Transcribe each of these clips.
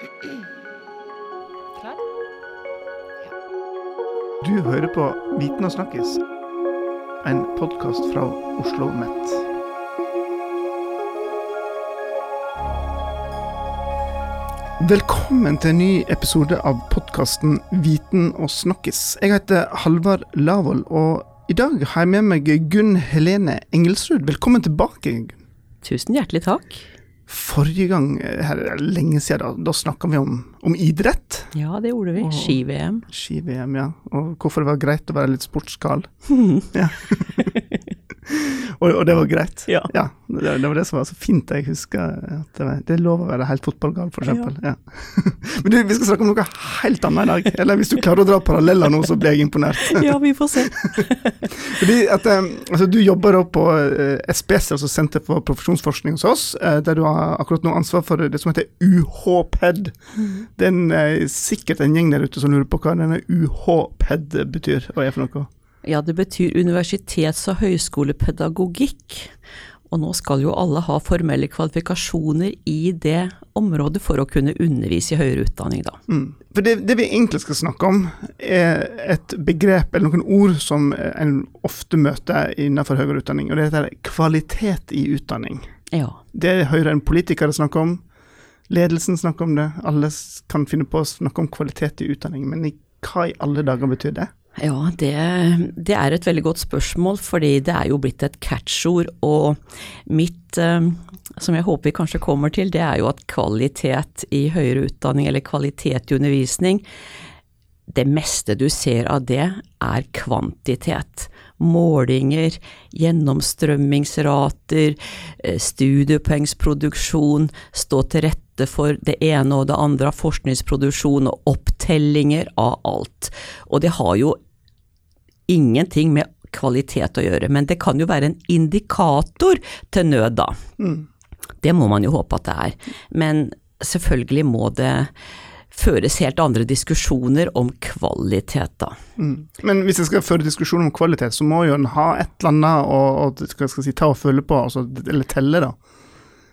Klar? Du hører på Viten og snakkes, en podkast fra Oslo OsloMet. Velkommen til en ny episode av podkasten Viten og snakkes. Jeg heter Halvard Lavoll, og i dag har jeg med meg Gunn Helene Engelsrud. Velkommen tilbake. Gunn. Tusen hjertelig takk. Forrige gang, eh, her er det lenge siden, da, da snakka vi om, om idrett. Ja, det gjorde vi. Ski-VM. Ski-VM, ja. Og hvorfor det var greit å være litt sportsgal. Ja. og, og det var greit. Ja. det, det var det som var så fint. Jeg husker at det, det er lov å være helt fotballgal, for eksempel. Ja. Men du, vi skal snakke om noe helt annet i dag. Eller hvis du klarer å dra paralleller nå, så blir jeg imponert. ja, vi får se. Fordi at eh, altså, Du jobber da på eh, SPS, altså Senter for profesjonsforskning hos oss, eh, der du har akkurat nå ansvar for det som heter UH-PED. Det er en, sikkert en gjeng der ute som lurer på hva denne UH-PED betyr og er for noe. Ja, det betyr universitets- og høyskolepedagogikk. Og nå skal jo alle ha formelle kvalifikasjoner i det området for å kunne undervise i høyere utdanning, da. Mm. For det, det vi egentlig skal snakke om, er et begrep eller noen ord som en ofte møter innenfor høyere utdanning, og det heter kvalitet i utdanning. Ja. Det hører en politikere snakke om, ledelsen snakker om det, alle kan finne på å snakke om kvalitet i utdanning, men i, hva i alle dager betyr det? Ja, det, det er et veldig godt spørsmål, fordi det er jo blitt et catchord. Og mitt, eh, som jeg håper vi kanskje kommer til, det er jo at kvalitet i høyere utdanning, eller kvalitet i undervisning, det meste du ser av det, er kvantitet. Målinger, gjennomstrømmingsrater, eh, studiepoengsproduksjon, stå til rette for det ene og det andre av forskningsproduksjon og opptellinger av alt. Og det har jo ingenting med kvalitet å gjøre, men det kan jo være en indikator til nød, da. Mm. Det må man jo håpe at det er. Men selvfølgelig må det føres helt andre diskusjoner om kvalitet, da. Mm. Men hvis jeg skal føre diskusjon om kvalitet, så må jo en ha et eller annet å, å skal jeg si, ta og føle på, altså, eller telle, da.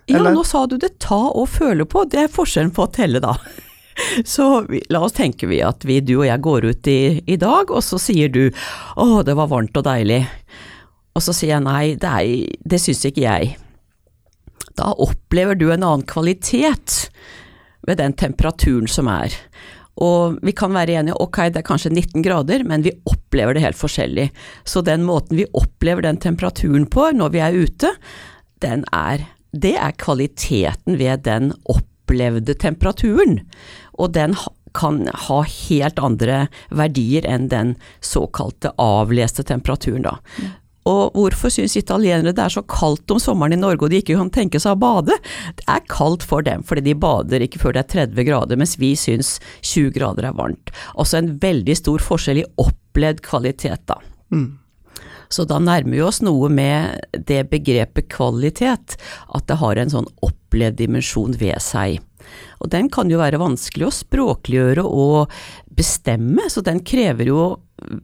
Ja, nå sa du det ta og føle på, det er forskjellen på å telle, da. Så vi, la oss tenke vi at vi, du og jeg går ut i, i dag, og så sier du å, det var varmt og deilig. Og så sier jeg nei, det, er, det syns ikke jeg. Da opplever du en annen kvalitet ved den temperaturen som er. Og vi kan være enige, ok det er kanskje 19 grader, men vi opplever det helt forskjellig. Så den måten vi opplever den temperaturen på når vi er ute, er, det er kvaliteten ved den opplevde temperaturen. Og den kan ha helt andre verdier enn den såkalte avleste temperaturen, da. Og hvorfor syns italienere det er så kaldt om sommeren i Norge og de ikke kan tenke seg å bade? Det er kaldt for dem, fordi de bader ikke før det er 30 grader, mens vi syns 20 grader er varmt. Altså en veldig stor forskjell i opplevd kvalitet, da. Mm. Så da nærmer vi oss noe med det begrepet kvalitet, at det har en sånn opplevd dimensjon ved seg. Og den kan jo være vanskelig å språkliggjøre og bestemme, så den krever jo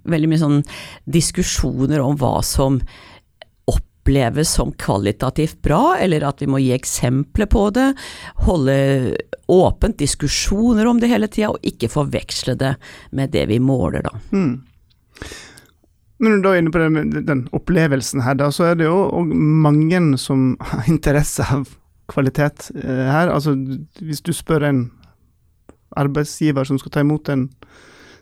veldig mye sånn diskusjoner om hva som oppleves som kvalitativt bra, eller at vi må gi eksempler på det, holde åpent diskusjoner om det hele tida, og ikke forveksle det med det vi måler, da. Mm. Når du da er inne på den, den opplevelsen her, da, så er det jo mange som har interesse av kvalitet eh, her. Altså, hvis du spør en arbeidsgiver som skal ta imot en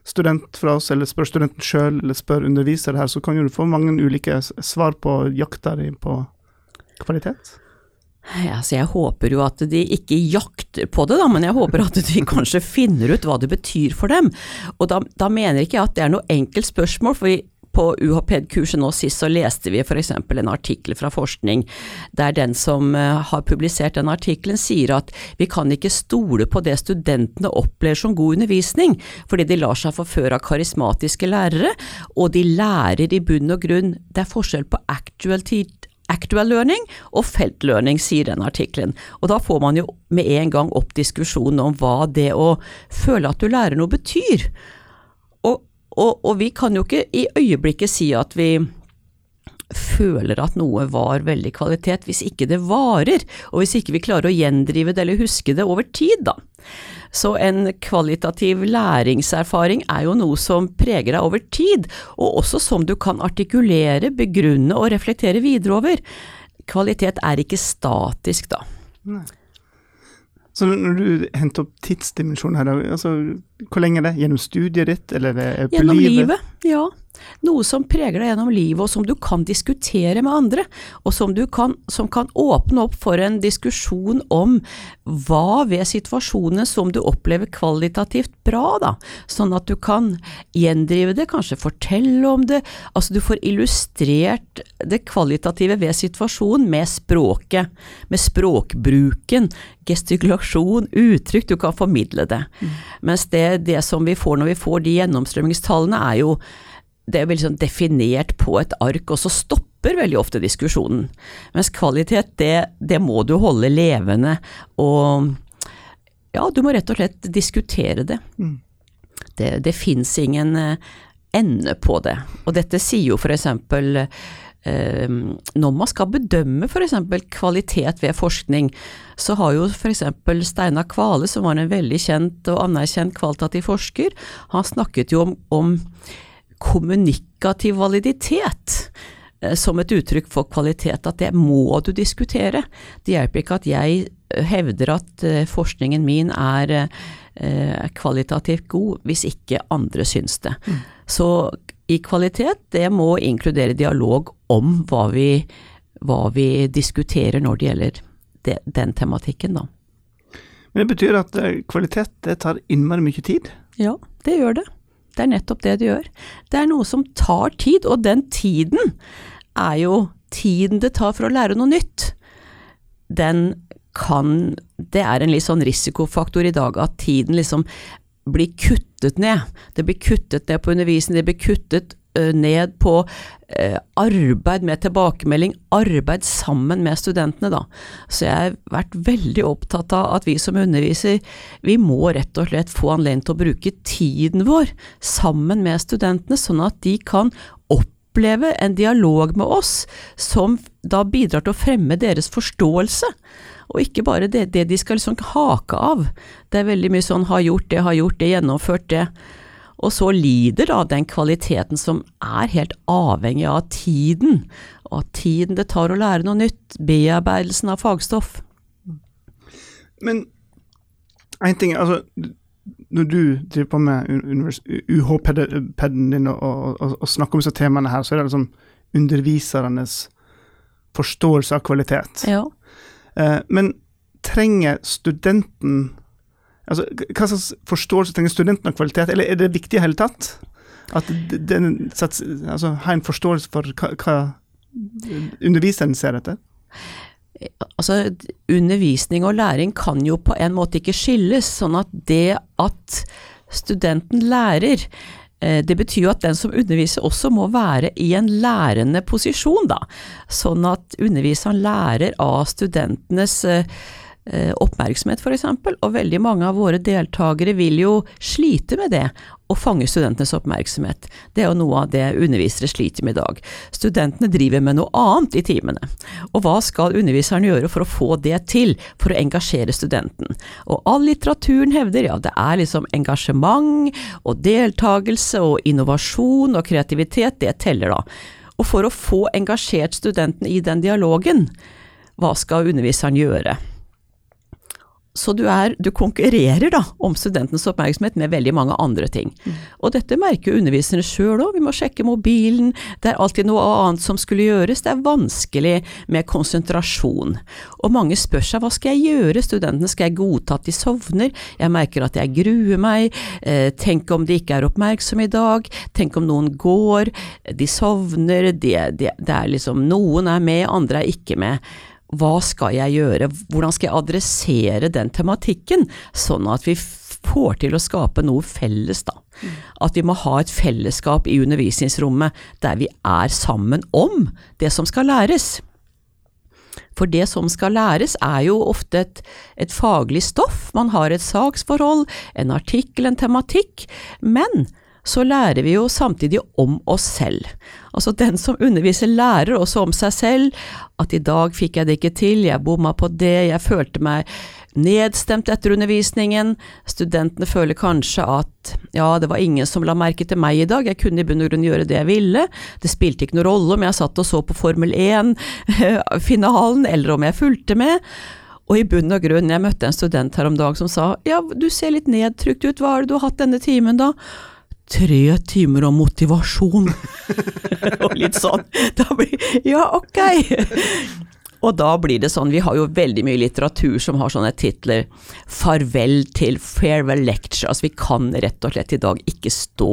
student fra oss, eller spør studenten sjøl, eller spør underviser her, så kan jo du få mange ulike svar på jakta di på kvalitet. Ja, så jeg håper jo at de ikke jakter på det, da, men jeg håper at de kanskje finner ut hva det betyr for dem. Og da, da mener ikke jeg at det er noe enkelt spørsmål, for vi, på UHPED-kurset nå sist så leste vi f.eks. en artikkel fra forskning der den som eh, har publisert den artikkelen sier at vi kan ikke stole på det studentene opplever som god undervisning, fordi de lar seg forføre av karismatiske lærere, og de lærer i bunn og grunn Det er forskjell på actual teaching Actual learning og felt learning, sier den artikkelen. Og da får man jo med en gang opp diskusjonen om hva det å føle at du lærer noe betyr. Og, og, vi kan jo ikke i øyeblikket si at vi føler at noe var veldig kvalitet, hvis ikke det varer, og hvis ikke vi klarer å gjendrive det eller huske det over tid, da. Så en kvalitativ læringserfaring er jo noe som preger deg over tid, og også som du kan artikulere, begrunne og reflektere videre over. Kvalitet er ikke statisk, da. Nei. Så når du henter opp tidsdimensjonen her, altså, hvor lenge er det? Gjennom studiet ditt, eller er det på Gjennom livet? livet, ja. Noe som preger deg gjennom livet, og som du kan diskutere med andre. Og som, kan, som kan åpne opp for en diskusjon om hva ved situasjonen som du opplever kvalitativt bra, da. Sånn at du kan gjendrive det, kanskje fortelle om det. Altså du får illustrert det kvalitative ved situasjonen med språket, med språkbruken, gestikulasjon, uttrykk, du kan formidle det. Mm. Mens det, det som vi får når vi får de gjennomstrømmingstallene, er jo det er veldig sånn definert på et ark, og så stopper veldig ofte diskusjonen. Mens kvalitet, det, det må du holde levende, og ja, du må rett og slett diskutere det. Mm. Det, det fins ingen uh, ende på det. Og dette sier jo eksempel uh, når man skal bedømme f.eks. kvalitet ved forskning, så har jo f.eks. Steinar Kvale, som var en veldig kjent og anerkjent kvalitativ forsker, han snakket jo om, om kommunikativ validitet eh, som et uttrykk for kvalitet, at det må du diskutere. Det hjelper ikke at jeg eh, hevder at eh, forskningen min er kvalitativt god, hvis ikke andre syns det. Mm. Så i kvalitet, det må inkludere dialog om hva vi, hva vi diskuterer når det gjelder det, den tematikken, da. Men det betyr at kvalitet det tar innmari mye tid? Ja, det gjør det. Det er nettopp det det gjør. Det er noe som tar tid, og den tiden er jo tiden det tar for å lære noe nytt. Den kan Det er en litt sånn risikofaktor i dag at tiden liksom blir kuttet ned. Det blir kuttet ned på undervisning, det blir kuttet ned på arbeid med tilbakemelding, arbeid sammen med studentene, da. Så jeg har vært veldig opptatt av at vi som underviser, vi må rett og slett få anledning til å bruke tiden vår sammen med studentene, sånn at de kan oppleve en dialog med oss som da bidrar til å fremme deres forståelse. Og ikke bare det, det de skal liksom hake av. Det er veldig mye sånn har gjort det, har gjort det, gjennomført det. Og så lider da den kvaliteten som er helt avhengig av tiden, og at tiden det tar å lære noe nytt, bearbeidelsen av fagstoff. Men én ting, altså når du driver på med UH-peden din og, og, og, snakker om disse temaene her, så er det liksom undervisernes forståelse av kvalitet. Ja. Eh, men trenger studenten Altså, hva slags forståelse trenger studenten av kvalitet, eller er det viktig i hele tatt? At den altså, har en forståelse for hva, hva underviseren ser etter? Altså, undervisning og læring kan jo på en måte ikke skilles, sånn at det at studenten lærer, eh, det betyr jo at den som underviser også må være i en lærende posisjon, da. Sånn at underviseren lærer av studentenes eh, oppmerksomhet f.eks., og veldig mange av våre deltakere vil jo slite med det, å fange studentenes oppmerksomhet. Det er jo noe av det undervisere sliter med i dag. Studentene driver med noe annet i timene, og hva skal underviseren gjøre for å få det til, for å engasjere studenten? Og all litteraturen hevder ja, det er liksom engasjement og deltakelse og innovasjon og kreativitet, det teller da. Og for å få engasjert studenten i den dialogen, hva skal underviseren gjøre? Så du, er, du, konkurrerer da om studentenes oppmerksomhet med veldig mange andre ting. Mm. Og dette merker jo underviserne sjøl òg, vi må sjekke mobilen, det er alltid noe annet som skulle gjøres, det er vanskelig med konsentrasjon. Og mange spør seg hva skal jeg gjøre, studentene skal jeg godta at de sovner, jeg merker at jeg gruer meg, eh, tenk om de ikke er oppmerksomme i dag, tenk om noen går, de sovner, de, de, det er liksom noen er med, andre er ikke med hva skal jeg gjøre, hvordan skal jeg adressere den tematikken, sånn at vi får til å skape noe felles, da. At vi må ha et fellesskap i undervisningsrommet der vi er sammen om det som skal læres. For det som skal læres er jo ofte et, et faglig stoff, man har et saksforhold, en artikkel, en tematikk, men så lærer vi jo samtidig om oss selv. Altså den som underviser lærer også om seg selv, at i dag fikk jeg det ikke til, jeg bomma på det, jeg følte meg nedstemt etter undervisningen, studentene føler kanskje at ja, det var ingen som la merke til meg i dag, jeg kunne i bunn og grunn gjøre det jeg ville, det spilte ikke noen rolle om jeg satt og så på Formel 1-finalen, eller om jeg fulgte med. Og i bunn og grunn, jeg møtte en student her om dagen som sa ja, du ser litt nedtrykt ut, hva er det du har hatt denne timen da? Tre timer om motivasjon. og litt sånn. Da blir Ja, ok. Og da blir det sånn, vi har jo veldig mye litteratur som har sånne titler. Farvel til farewell lecture. Altså vi kan rett og slett i dag ikke stå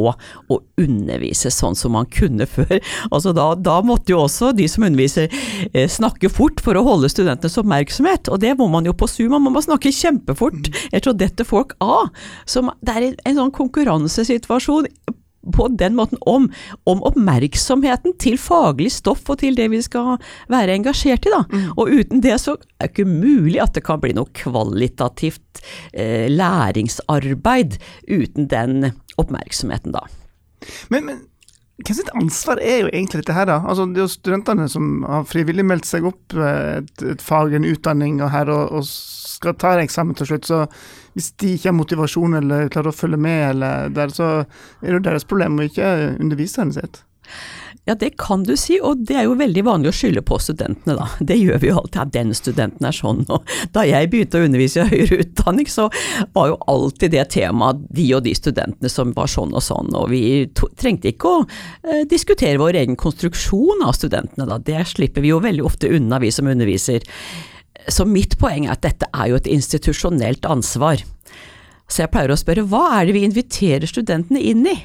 og undervise sånn som man kunne før. Altså da, da måtte jo også de som underviser eh, snakke fort for å holde studentenes oppmerksomhet, og det må man jo på Zoom, man må snakke kjempefort, Jeg tror dette folk av. Så det er en, en sånn konkurransesituasjon på den måten om, om, oppmerksomheten til faglig stoff og til det vi skal være engasjert i. Da. Mm. Og uten det så er det ikke mulig at det kan bli noe kvalitativt eh, læringsarbeid uten den oppmerksomheten, da. Men, men hvem sitt ansvar er jo egentlig dette her, da? Altså, det er jo studentene som har frivillig meldt seg opp eh, et, et fag, en utdanning, og her og, og skal ta en eksamen til slutt, så hvis de ikke har motivasjon eller klarer å følge med, eller der, så er det deres problem, og ikke underviseren sitt. Ja, det kan du si, og det er jo veldig vanlig å skylde på studentene, da. Det gjør vi jo alltid, ja, den studenten er sånn. Og da jeg begynte å undervise i høyere utdanning, så var jo alltid det temaet de og de studentene som var sånn og sånn, og vi trengte ikke å eh, diskutere vår egen konstruksjon av studentene, da. Det slipper vi jo veldig ofte unna, vi som underviser. Så mitt poeng er at dette er jo et institusjonelt ansvar. Så jeg pleier å spørre hva er det vi inviterer studentene inn i?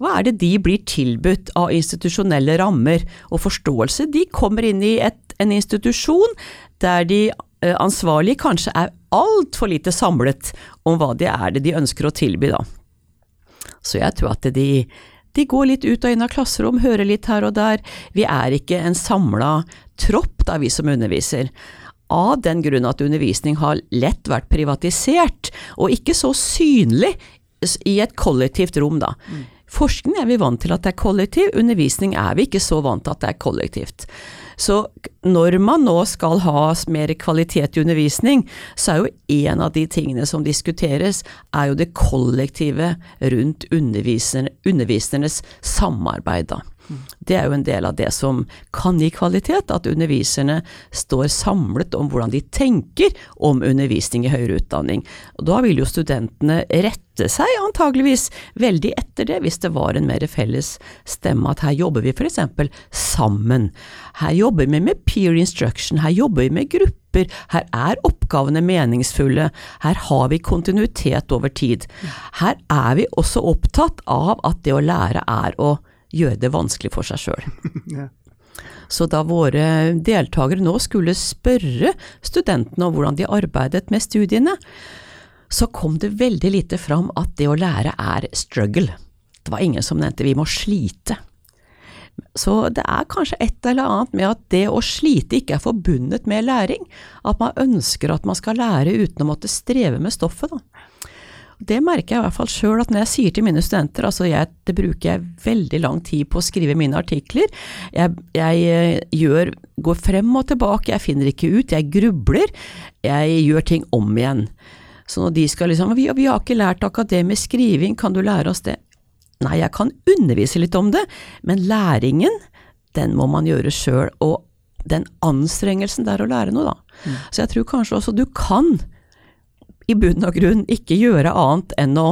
Hva er det de blir tilbudt av institusjonelle rammer og forståelse? De kommer inn i et, en institusjon der de eh, ansvarlige kanskje er altfor lite samlet om hva det er det de ønsker å tilby, da. Så jeg tror at de, de går litt ut og inn av klasserom, hører litt her og der. Vi er ikke en samla tropp, da, vi som underviser av den grunn at undervisning har lett vært privatisert, og ikke så synlig i et kollektivt rom, da. Mm. Forskning er vi vant til at det er kollektiv, undervisning er vi ikke så vant til at det er kollektivt. Så når man nå skal ha mer kvalitet i undervisning, så er jo en av de tingene som diskuteres, er jo det kollektive rundt undervisernes samarbeid, da. Det er jo en del av det som kan gi kvalitet, at underviserne står samlet om hvordan de tenker om undervisning i høyere utdanning. Og da vil jo studentene rette seg antageligvis veldig etter det, hvis det var en mer felles stemme at her jobber vi f.eks. sammen. Her jobber vi med peer instruction, her jobber vi med grupper, her er oppgavene meningsfulle, her har vi kontinuitet over tid. Her er vi også opptatt av at det å lære er å gjøre det vanskelig for seg sjøl. Så da våre deltakere nå skulle spørre studentene om hvordan de arbeidet med studiene, så kom det veldig lite fram at det å lære er struggle. Det var ingen som nevnte vi må slite. Så det er kanskje et eller annet med at det å slite ikke er forbundet med læring. At man ønsker at man skal lære uten å måtte streve med stoffet. Da. Det merker jeg i hvert fall sjøl at når jeg sier til mine studenter, altså jeg, det bruker jeg veldig lang tid på å skrive mine artikler, jeg, jeg eh, gjør, går frem og tilbake, jeg finner ikke ut, jeg grubler, jeg gjør ting om igjen. Så når de skal liksom vi, vi har ikke lært akademisk skriving, kan du lære oss det? Nei, jeg kan undervise litt om det, men læringen, den må man gjøre sjøl, og den anstrengelsen det er å lære noe, da. Mm. Så jeg tror kanskje også du kan i bunn og grunn ikke gjøre annet enn å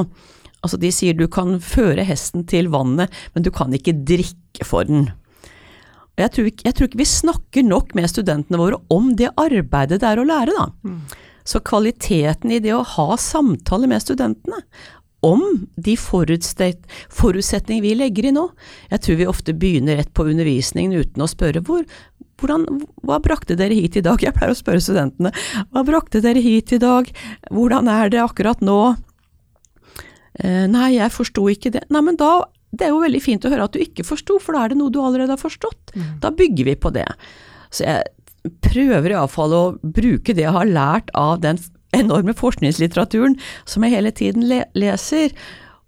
Altså, de sier du kan føre hesten til vannet, men du kan ikke drikke for den. Jeg tror, ikke, jeg tror ikke vi snakker nok med studentene våre om det arbeidet det er å lære, da. Mm. Så kvaliteten i det å ha samtaler med studentene om de forutsetningene vi legger i nå. Jeg tror vi ofte begynner rett på undervisningen uten å spørre hvor, hvordan, hva brakte dere hit i dag? Jeg pleier å spørre studentene. Hva brakte dere hit i dag? Hvordan er det akkurat nå? Eh, nei, jeg forsto ikke det. Nei, men da Det er jo veldig fint å høre at du ikke forsto, for da er det noe du allerede har forstått. Mm. Da bygger vi på det. Så jeg prøver iallfall å bruke det jeg har lært av den enorme forskningslitteraturen som jeg hele tiden le leser,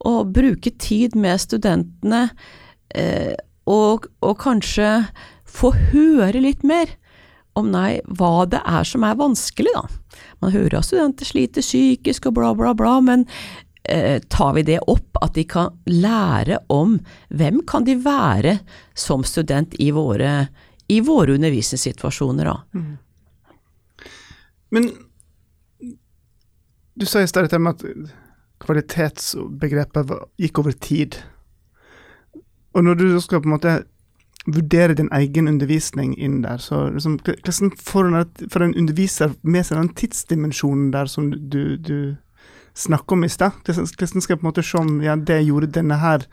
og bruke tid med studentene, eh, og, og kanskje få høre litt mer om nei, hva det er som er vanskelig, da. Man hører at studenter sliter psykisk og bla, bla, bla, men eh, tar vi det opp, at de kan lære om hvem kan de være som student i våre, i våre undervisningssituasjoner, da. Mm. Men du sa i stad at kvalitetsbegrepet gikk over tid. Og når du skal på en måte vurdere din egen undervisning inn der. Så liksom, hvordan får en, underviser med seg den tidsdimensjonen der som du, du snakker om i stad? Hvordan skal jeg på en måte se om ja, det gjorde denne her,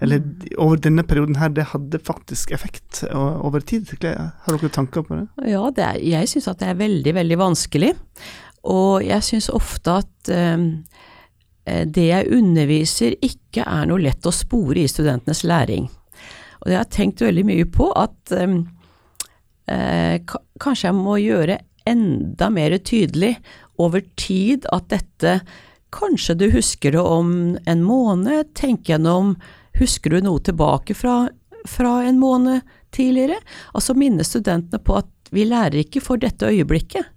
eller over denne perioden her, det hadde faktisk effekt over tid? Har dere tanker på det? Ja, det er, jeg syns at det er veldig, veldig vanskelig. Og jeg syns ofte at um, det jeg underviser ikke er noe lett å spore i studentenes læring. Og jeg har tenkt veldig mye på at ehm, eh, kanskje jeg må gjøre enda mer tydelig over tid at dette Kanskje du husker det om en måned, tenk gjennom Husker du noe tilbake fra, fra en måned tidligere? Altså minne studentene på at vi lærer ikke for dette øyeblikket.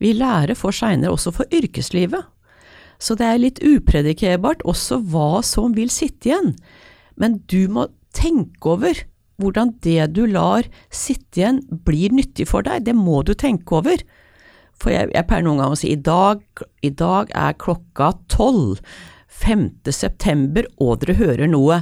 Vi lærer for seinere, også for yrkeslivet. Så det er litt upredikerbart også hva som vil sitte igjen. Men du må tenke over hvordan det du lar sitte igjen, blir nyttig for deg. Det må du tenke over. For jeg, jeg pleier noen ganger å si i dag, i dag er klokka tolv. 5. september, og dere hører noe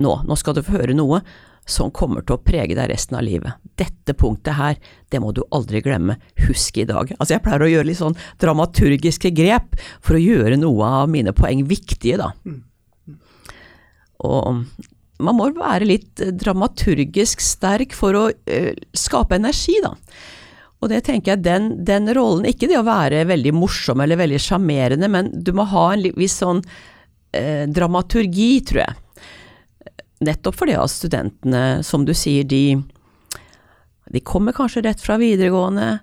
nå, nå skal du få høre noe som kommer til å prege deg resten av livet. Dette punktet her, det må du aldri glemme, husk i dag. Altså jeg pleier å gjøre litt sånn dramaturgiske grep for å gjøre noe av mine poeng viktige, da. Mm. Og man må være litt eh, dramaturgisk sterk for å uh, skape energi, da. Og det tenker jeg, den, den, rollen, ikke det å være veldig morsom eller veldig sjarmerende, men du må ha en viss sånn uh, dramaturgi, tror jeg. Nettopp fordi at studentene, som du sier, de, de kommer kanskje rett fra videregående.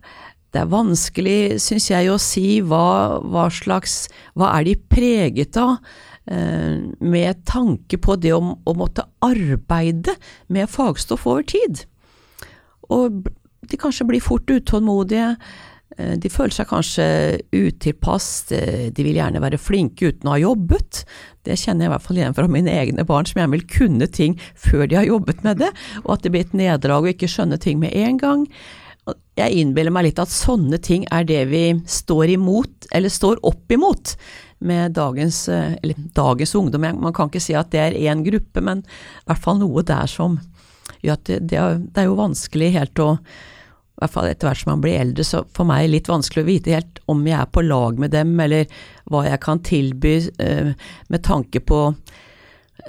Det er vanskelig, syns jeg, å si hva, hva slags Hva er de preget av? Eh, med tanke på det å, å, måtte arbeide med fagstoff over tid. Og de kanskje blir fort utålmodige. Eh, de føler seg kanskje utilpass, de vil gjerne være flinke uten å ha jobbet. Det kjenner jeg i hvert fall igjen fra mine egne barn, som gjerne vil kunne ting før de har jobbet med det, og at det blir et nederlag å ikke skjønne ting med en gang. Jeg innbiller meg litt at sånne ting er det vi står imot, eller står opp imot, med dagens, eh, eller dagens ungdom. Man kan ikke si at det er én gruppe, men i hvert fall noe der som gjør at det, det er jo vanskelig helt å i hvert fall etter hvert som man blir eldre, så for meg er det litt vanskelig å vite helt om jeg er på lag med dem, eller hva jeg kan tilby uh, med tanke på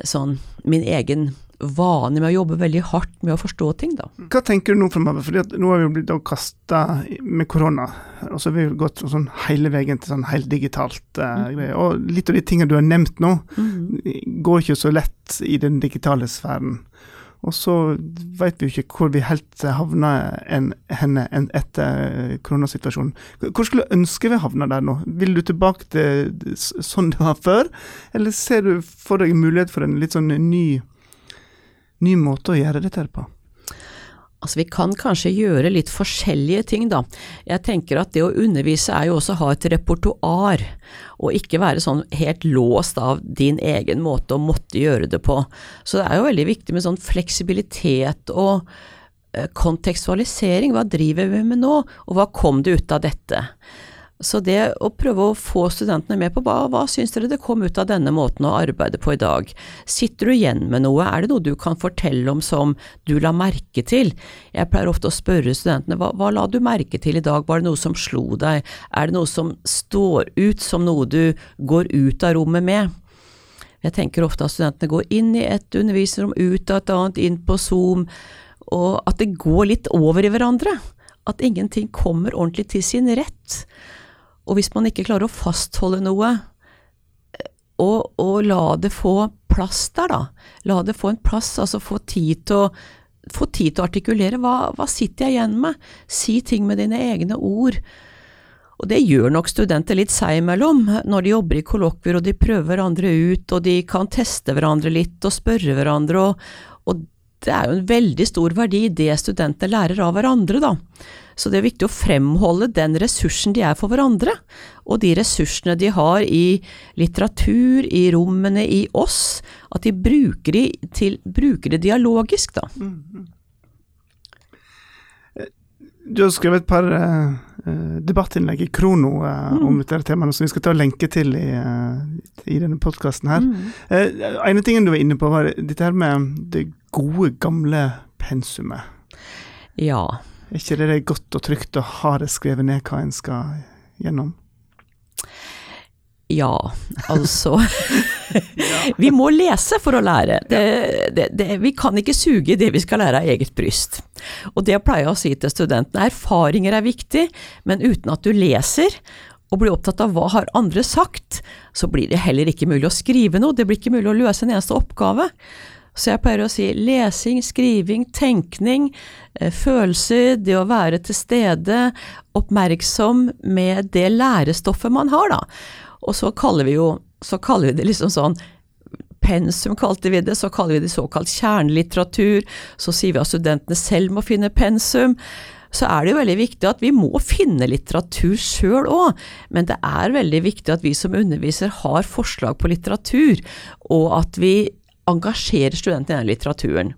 sånn min egen vane med å jobbe veldig hardt med å forstå ting, da. Hva tenker du nå fremover? Fordi nå har vi jo blitt kasta med korona, og så har vi gått sånn hele veien til sånn helt digitalt uh, mm. Og litt av de tingene du har nevnt nå, mm. går ikke så lett i den digitale sfæren. Og så vet vi jo ikke hvor vi helt havner en, henne en etter koronasituasjonen. Hvor skulle du ønske vi havna der nå? Vil du tilbake til sånn det var før, eller ser du for deg mulighet for en litt sånn ny ny måte å gjøre dette på? Altså, vi kan kanskje gjøre litt forskjellige ting, da. Jeg tenker at det å undervise er jo også å ha et repertoar, og ikke være sånn helt låst av din egen måte å måtte gjøre det på. Så det er jo veldig viktig med sånn fleksibilitet og eh, kontekstualisering. Hva driver vi med nå, og hva kom det ut av dette? Så det å prøve å få studentene med på hva, hva syns dere det kom ut av denne måten å arbeide på i dag? Sitter du igjen med noe, er det noe du kan fortelle om som du la merke til? Jeg pleier ofte å spørre studentene hva, hva la du merke til i dag, var det noe som slo deg, er det noe som står ut som noe du går ut av rommet med? Jeg tenker ofte at studentene går inn i et undervisningsrom, ut av et annet, inn på Zoom, og at det går litt over i hverandre. At ingenting kommer ordentlig til sin rett. Og hvis man ikke klarer å fastholde noe, og, og, la det få plass der, da. La det få en plass, altså få tid til å, få tid til å artikulere. Hva, hva sitter jeg igjen med? Si ting med dine egne ord. Og det gjør nok studenter litt seg imellom, når de jobber i kollokvier og de prøver hverandre ut, og de kan teste hverandre litt og spørre hverandre, og, og det er jo en veldig stor verdi det studenter lærer av hverandre, da. Så det er viktig å fremholde den ressursen de er for hverandre, og de ressursene de har i litteratur, i rommene i oss, at de bruker, de til, bruker det dialogisk, da. Mm, mm. Du har skrevet et par uh, debattinnlegg i Krono uh, mm. om dette temaet, som vi skal ta og lenke til i, uh, i denne podkasten her. Mm. Uh, en av tingene du var inne på, var dette her med det gode, gamle pensumet. Ja. Er ikke det, er godt og trygt å ha det skrevet ned hva en skal gjennom? Ja, altså Vi må lese for å lære. Det, det, det, vi kan ikke suge det vi skal lære av eget bryst. Og det pleier jeg å si til studentene. Erfaringer er viktig, men uten at du leser og blir opptatt av hva har andre sagt, så blir det heller ikke mulig å skrive noe. Det blir ikke mulig å løse en eneste oppgave. Så jeg pleier å si lesing, skriving, tenkning, eh, følelser, det å være til stede, oppmerksom med det lærestoffet man har, da. Og så kaller vi jo så kaller vi det liksom sånn pensum kalte vi det, så kaller vi det såkalt kjernelitteratur, så sier vi at studentene selv må finne pensum. Så er det jo veldig viktig at vi må finne litteratur sjøl òg, men det er veldig viktig at vi som underviser har forslag på litteratur, og at vi engasjerer studentene i den litteraturen.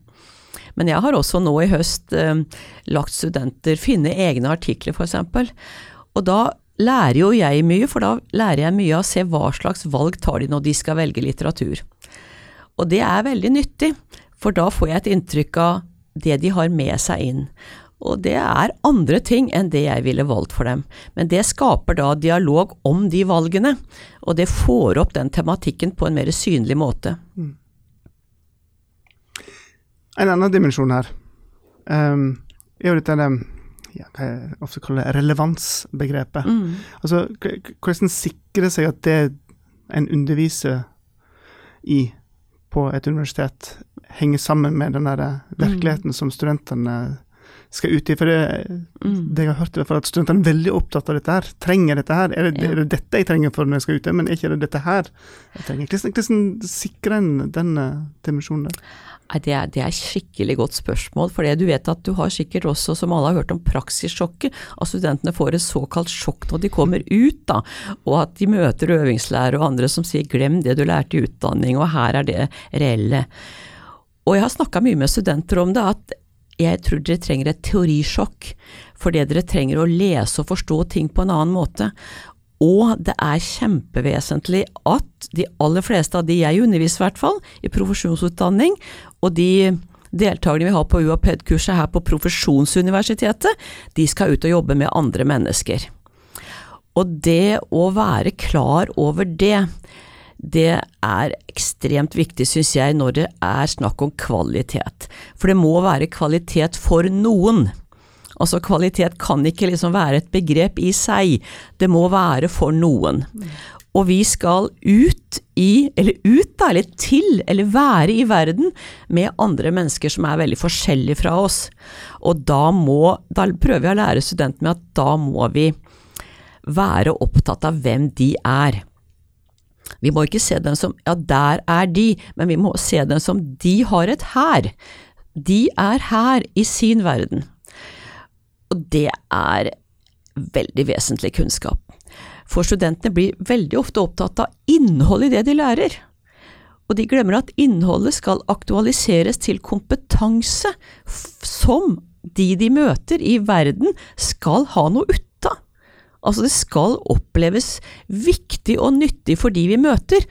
Men jeg har også nå i høst eh, lagt studenter finne egne artikler, f.eks. Og da lærer jo jeg mye, for da lærer jeg mye av å se hva slags valg tar de når de skal velge litteratur. Og det er veldig nyttig, for da får jeg et inntrykk av det de har med seg inn. Og det er andre ting enn det jeg ville valgt for dem, men det skaper da dialog om de valgene, og det får opp den tematikken på en mer synlig måte. Mm. En annen dimensjon her um, er jo dette ja, hva jeg ofte kaller relevansbegrepet. Mm. Altså, hvordan sikre seg at det en underviser i på et universitet, henger sammen med den der virkeligheten mm. som studentene skal ut i. For det, mm. det jeg har hørt, er at studentene er veldig opptatt av dette her. Trenger dette her? Er det, ja. er det dette jeg trenger for når jeg skal ut, men er ikke det dette her jeg trenger? Hvordan, hvordan sikrer en den dimensjonen der? Det er, det er skikkelig godt spørsmål, for du vet at du har sikkert også, som alle har hørt om praksissjokket, at studentene får et såkalt sjokk når de kommer ut, da, og at de møter øvingslærere og andre som sier glem det du lærte i utdanning, og her er det reelle. Og jeg har snakka mye med studenter om det, at jeg tror dere trenger et teorisjokk, fordi dere trenger å lese og forstå ting på en annen måte. Og det er kjempevesentlig at de aller fleste av de jeg underviser, i hvert fall, i profesjonsutdanning, og de deltakerne vi har på UAPED-kurset her på Profesjonsuniversitetet, de skal ut og jobbe med andre mennesker. Og det å være klar over det, det er ekstremt viktig, syns jeg, når det er snakk om kvalitet. For det må være kvalitet for noen. Altså kvalitet kan ikke liksom være et begrep i seg, det må være for noen. Og vi skal ut i, eller ut da, eller til, eller være i verden med andre mennesker som er veldig forskjellige fra oss. Og da må, da prøver jeg å lære studentene at da må vi være opptatt av hvem de er. Vi må ikke se dem som ja, der er de, men vi må se dem som de har et her. De er her i sin verden. Og det er veldig vesentlig kunnskap. For studentene blir veldig ofte opptatt av innholdet i det de lærer. Og de glemmer at innholdet skal aktualiseres til kompetanse som de de møter i verden, skal ha noe ut av. Altså det skal oppleves viktig og nyttig for de vi møter,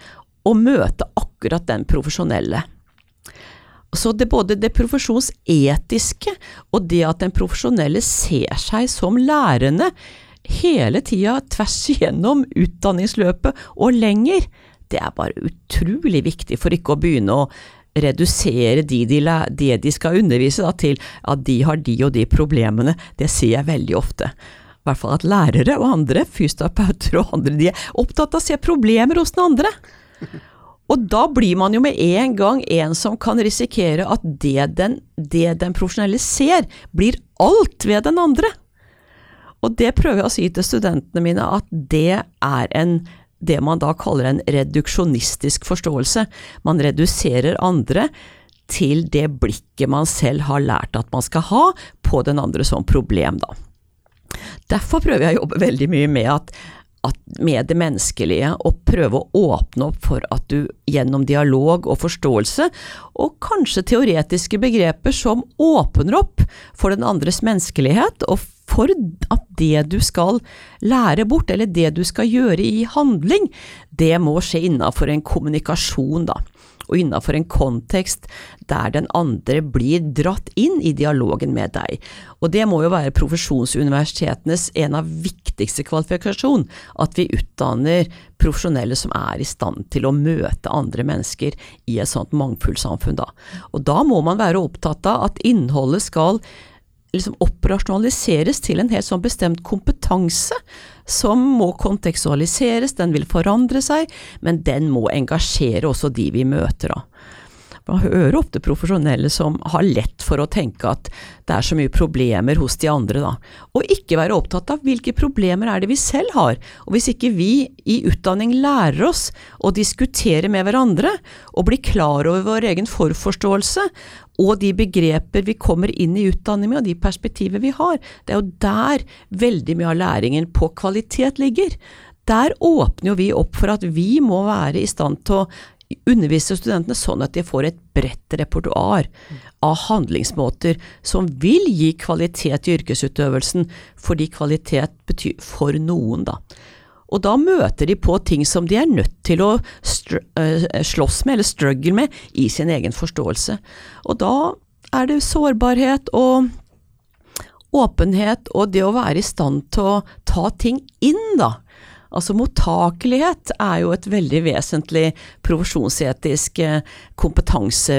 å møte akkurat den profesjonelle. Så det, både det profesjonsetiske og det at den profesjonelle ser seg som lærende hele tida tvers igjennom utdanningsløpet og lenger, det er bare utrolig viktig for ikke å begynne å redusere de de, de, de skal undervise da, til at de har de og de problemene. Det sier jeg veldig ofte. I hvert fall at lærere og andre, fysioterapeuter og andre, de er opptatt av å se problemer hos den andre. Og da blir man jo med en gang en som kan risikere at det den, det den profesjonelle ser, blir alt ved den andre. Og det prøver jeg å si til studentene mine, at det er en det man da kaller en reduksjonistisk forståelse. Man reduserer andre til det blikket man selv har lært at man skal ha på den andre som problem, da. Derfor prøver jeg å jobbe veldig mye med at med det menneskelige, og prøve å åpne opp for at du gjennom dialog og forståelse, og kanskje teoretiske begreper som åpner opp for den andres menneskelighet, og for at det du skal lære bort, eller det du skal gjøre i handling, det må skje innafor en kommunikasjon, da og innafor en kontekst der den andre blir dratt inn i dialogen med deg. Og det må jo være profesjonsuniversitetenes en av viktigste kvalifikasjon, at vi utdanner profesjonelle som er i stand til å møte andre mennesker i et sånt mangfoldssamfunn, da. Og da må man være opptatt av at innholdet skal liksom operasjonaliseres til en helt sånn bestemt kompetanse, som må kontekstualiseres, den vil forandre seg, men den må engasjere også de vi møter. da. Man hører ofte profesjonelle som har lett for å tenke at det er så mye problemer hos de andre, da. Og ikke være opptatt av hvilke problemer er det vi selv har. Og hvis ikke vi i utdanning lærer oss å diskutere med hverandre, og bli klar over vår egen forforståelse, og de begreper vi kommer inn i utdanning med, og de perspektiver vi har, det er jo der veldig mye av læringen på kvalitet ligger. Der åpner jo vi opp for at vi må være i stand til å undervise studentene sånn at de får et bredt repertoar av handlingsmåter som vil gi kvalitet i yrkesutøvelsen, fordi kvalitet betyr for noen, da. Og da møter de på ting som de er nødt til å eh, slåss med, eller struggle med, i sin egen forståelse. Og da er det sårbarhet og åpenhet og det å være i stand til å ta ting inn, da. Altså mottakelighet er jo et veldig vesentlig profesjonsetisk kompetanse,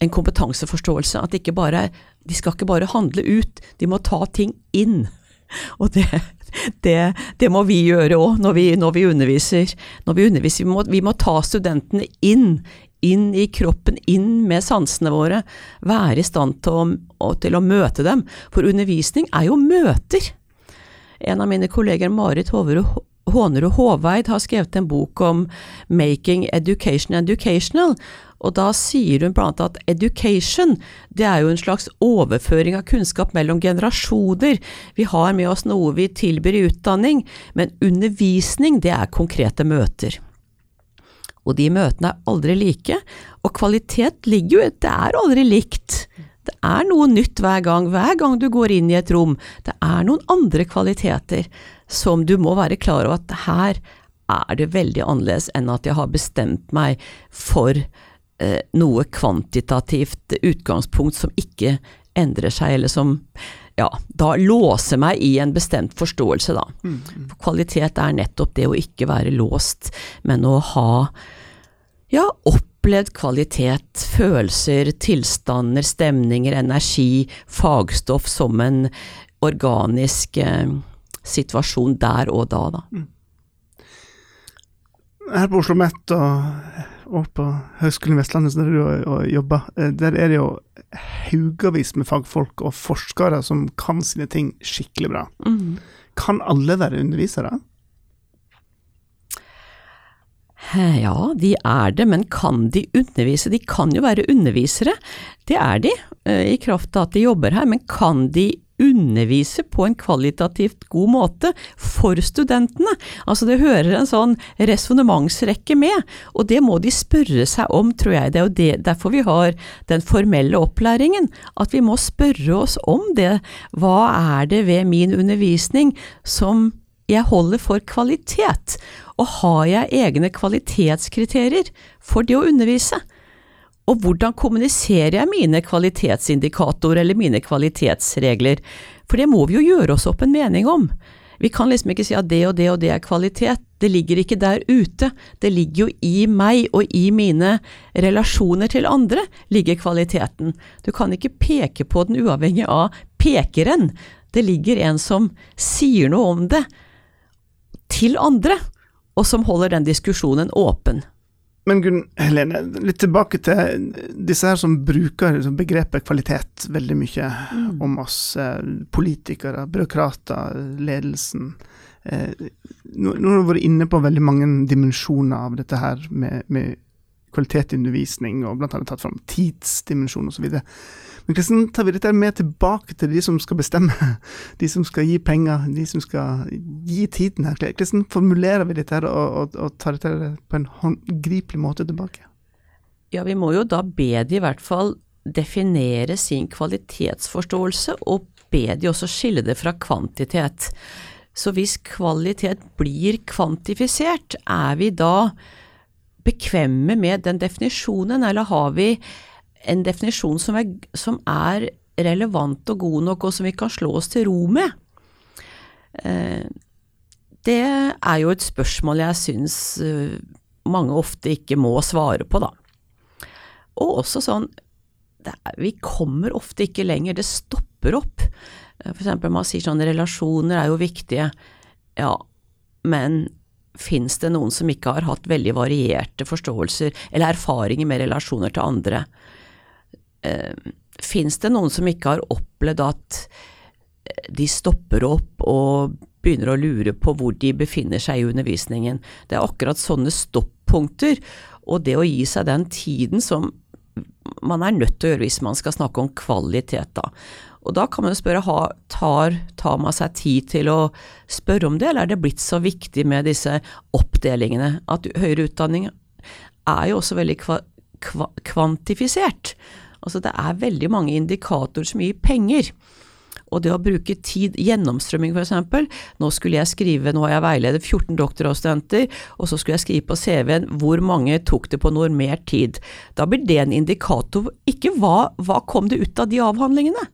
en kompetanseforståelse. At ikke bare, de skal ikke bare handle ut, de må ta ting inn. Og det, det, det må vi gjøre òg når, når, vi underviser. Når vi, underviser vi, må, vi må ta studentene inn inn i kroppen, inn med sansene våre, være i stand til å, til å, møte dem. For undervisning er jo møter. En av mine kolleger, Marit Hoverud Hånerud Håveid har skrevet en bok om 'Making Education Educational', og da sier hun blant annet at education, det er jo en slags overføring av kunnskap mellom generasjoner. Vi har med oss noe vi tilbyr i utdanning, men undervisning, det er konkrete møter. Og de møtene er aldri like, og kvalitet ligger jo Det er aldri likt. Det er noe nytt hver gang, hver gang du går inn i et rom. Det er noen andre kvaliteter som du må være klar over at her er det veldig annerledes enn at jeg har bestemt meg for eh, noe kvantitativt utgangspunkt som ikke endrer seg, eller som ja, da låser meg i en bestemt forståelse, da. Mm, mm. For kvalitet er nettopp det å ikke være låst, men å ha ja, opplevd kvalitet, følelser, tilstander, stemninger, energi, fagstoff som en organisk eh, situasjon der og da, da. Mm. Her på Oslo Mett og, og på Høgskolen i Vestlandet, der du jobber, eh, der er det jo haugavis med fagfolk og forskere som kan sine ting skikkelig bra. Mm. Kan alle være undervisere? Ja, de er det, men kan de undervise? De kan jo være undervisere, det er de, eh, i kraft av at de jobber her, men kan de undervise på en kvalitativt god måte for studentene. Altså det hører en sånn resonnementsrekke med, og det må de spørre seg om, tror jeg. Det er jo det, derfor vi har den formelle opplæringen, at vi må spørre oss om det. Hva er det ved min undervisning som jeg holder for kvalitet? Og har jeg egne kvalitetskriterier for det å undervise? Og hvordan kommuniserer jeg mine kvalitetsindikatorer eller mine kvalitetsregler? For det må vi jo gjøre oss opp en mening om. Vi kan liksom ikke si at det og det og det er kvalitet. Det ligger ikke der ute. Det ligger jo i meg og i mine relasjoner til andre ligger kvaliteten. Du kan ikke peke på den uavhengig av pekeren. Det ligger en som sier noe om det til andre, og som holder den diskusjonen åpen. Men Gunn Helene, litt tilbake til disse her som bruker liksom begrepet kvalitet veldig mye mm. om oss. Eh, politikere, byråkrater, ledelsen. Eh, nå, nå har du vært inne på veldig mange dimensjoner av dette her med, med kvalitet i undervisning, og annet tatt fram tidsdimensjon osv. Men hvordan tar vi dette med tilbake til de som skal bestemme, de som skal gi penger, de som skal gi tiden her? Hvordan formulerer vi dette og, og, og tar dette på en håndgripelig måte tilbake? Ja, vi må jo da be de i hvert fall definere sin kvalitetsforståelse, og be de også skille det fra kvantitet. Så hvis kvalitet blir kvantifisert, er vi da bekvemme med den definisjonen, eller har vi en definisjon som er, som er, relevant og god nok, og som vi kan slå oss til ro med? Eh, det er jo et spørsmål jeg syns eh, mange ofte ikke må svare på, da. Og også sånn er, Vi kommer ofte ikke lenger, det stopper opp. Eh, for eksempel man sier sånn relasjoner er jo viktige. Ja, men fins det noen som ikke har hatt veldig varierte forståelser eller erfaringer med relasjoner til andre? Eh, Fins det noen som ikke har opplevd at eh, de stopper opp og begynner å lure på hvor de befinner seg i undervisningen? Det er akkurat sånne stoppunkter, og det å gi seg den tiden som man er nødt til å gjøre hvis man skal snakke om kvalitet, da. Og da kan man jo spørre, ha, tar, tar man seg tid til å spørre om det, eller er det blitt så viktig med disse oppdelingene? At høyere utdanning er jo også veldig kva, kva, kvantifisert. Altså det er veldig mange indikatorer som gir penger. Og det å bruke tid, gjennomstrømming eksempel, nå skulle jeg skrive, nå har jeg veiledet 14 doktorgradsstudenter, og så skulle jeg skrive på CV-en hvor mange tok det på normert tid. Da blir det en indikator, ikke hva, hva kom det ut av de avhandlingene?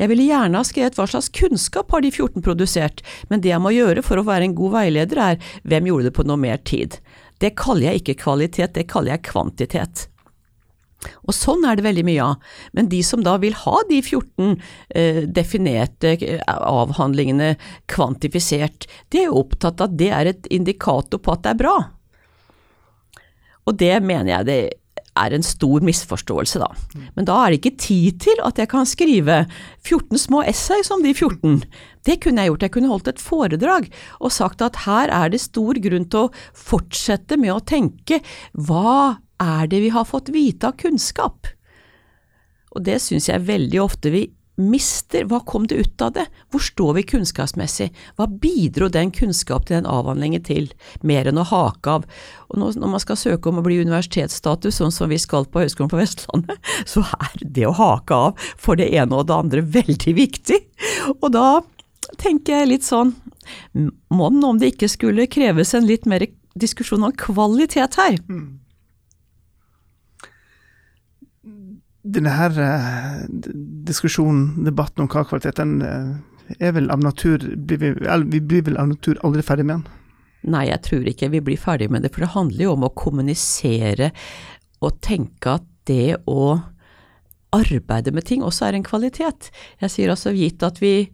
Jeg ville gjerne ha skrevet hva slags kunnskap har de 14 produsert, men det jeg må gjøre for å være en god veileder er hvem gjorde det på normert tid. Det kaller jeg ikke kvalitet, det kaller jeg kvantitet. Og sånn er det veldig mye av. Men de som da vil ha de 14 eh, definerte eh, avhandlingene kvantifisert, de er jo opptatt av at det er et indikator på at det er bra. Og det mener jeg det er en stor misforståelse, da. Men da er det ikke tid til at jeg kan skrive 14 små essay som de 14. Det kunne jeg gjort, jeg kunne holdt et foredrag og sagt at her er det stor grunn til å fortsette med å tenke hva er det vi har fått vite av kunnskap? Og det syns jeg veldig ofte vi mister. Hva kom det ut av det? Hvor står vi kunnskapsmessig? Hva bidro den kunnskap til den avhandlingen til, mer enn å hake av? Og når man skal søke om å bli universitetsstatus, sånn som vi skal på Høgskolen på Vestlandet, så er det å hake av for det ene og det andre veldig viktig. Og da tenker jeg litt sånn, mon om det ikke skulle kreves en litt mer diskusjon om kvalitet her. Mm. Denne her uh, diskusjonen, debatten om hva kvalitet den uh, er vel av natur blir vi, vi, blir vel av natur aldri ferdig med den? Nei, jeg tror ikke vi blir ferdig med det, for det handler jo om å kommunisere og tenke at det å arbeide med ting også er en kvalitet. Jeg sier altså gitt at vi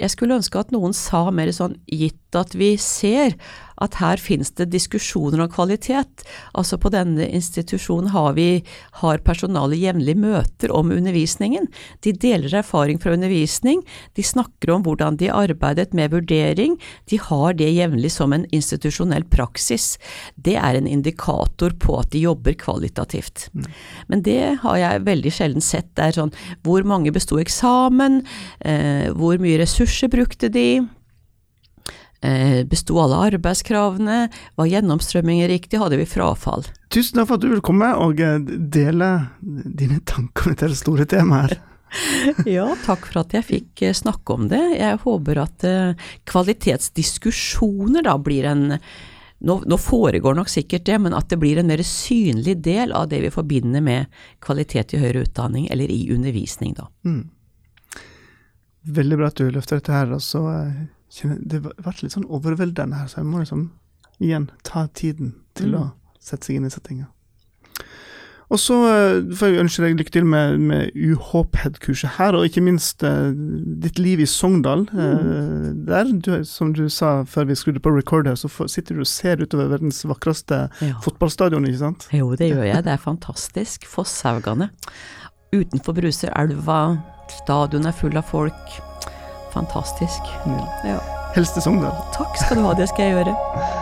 Jeg skulle ønske at noen sa mer sånn gitt at vi ser at her finnes det diskusjoner om kvalitet. Altså på denne institusjonen har vi har personalet jevnlig møter om undervisningen. De deler erfaring fra undervisning, de snakker om hvordan de arbeidet med vurdering, de har det jevnlig som en institusjonell praksis. Det er en indikator på at de jobber kvalitativt. Mm. Men det har jeg veldig sjelden sett. Det er sånn hvor mange besto eksamen, eh, hvor mye ressurser brukte de, besto alle arbeidskravene? Var gjennomstrømmingen riktig? Hadde vi frafall? Tusen takk for at du vil komme og eh, dele dine tanker om dette store temaet her. ja, takk for at jeg fikk eh, snakke om det. Jeg håper at kvalitetsdiskusjoner da blir en nå, nå, foregår nok sikkert det, men at det blir en mer synlig del av det vi forbinder med kvalitet i høyere utdanning, eller i undervisning, da. Mm. Veldig bra at du løfter dette her. og så det ble litt sånn overveldende her, så jeg må liksom igjen ta tiden til mm. å sette seg inn i settinga. Og så eh, får jeg ønske deg lykke til med, med UHPED-kurset her, og ikke minst uh, ditt liv i Sogndal. Eh, der, du, som du sa før vi skrudde på record her, så for, sitter du og ser utover verdens vakreste Ja. fotballstadion, ikke sant? Jo, det gjør jeg. Det er fantastisk. Fosshaugane. Utenfor bruser elva, stadion er full av folk. Fantastisk. Ja. Helst til Sogndal. Takk skal du ha, det skal jeg gjøre.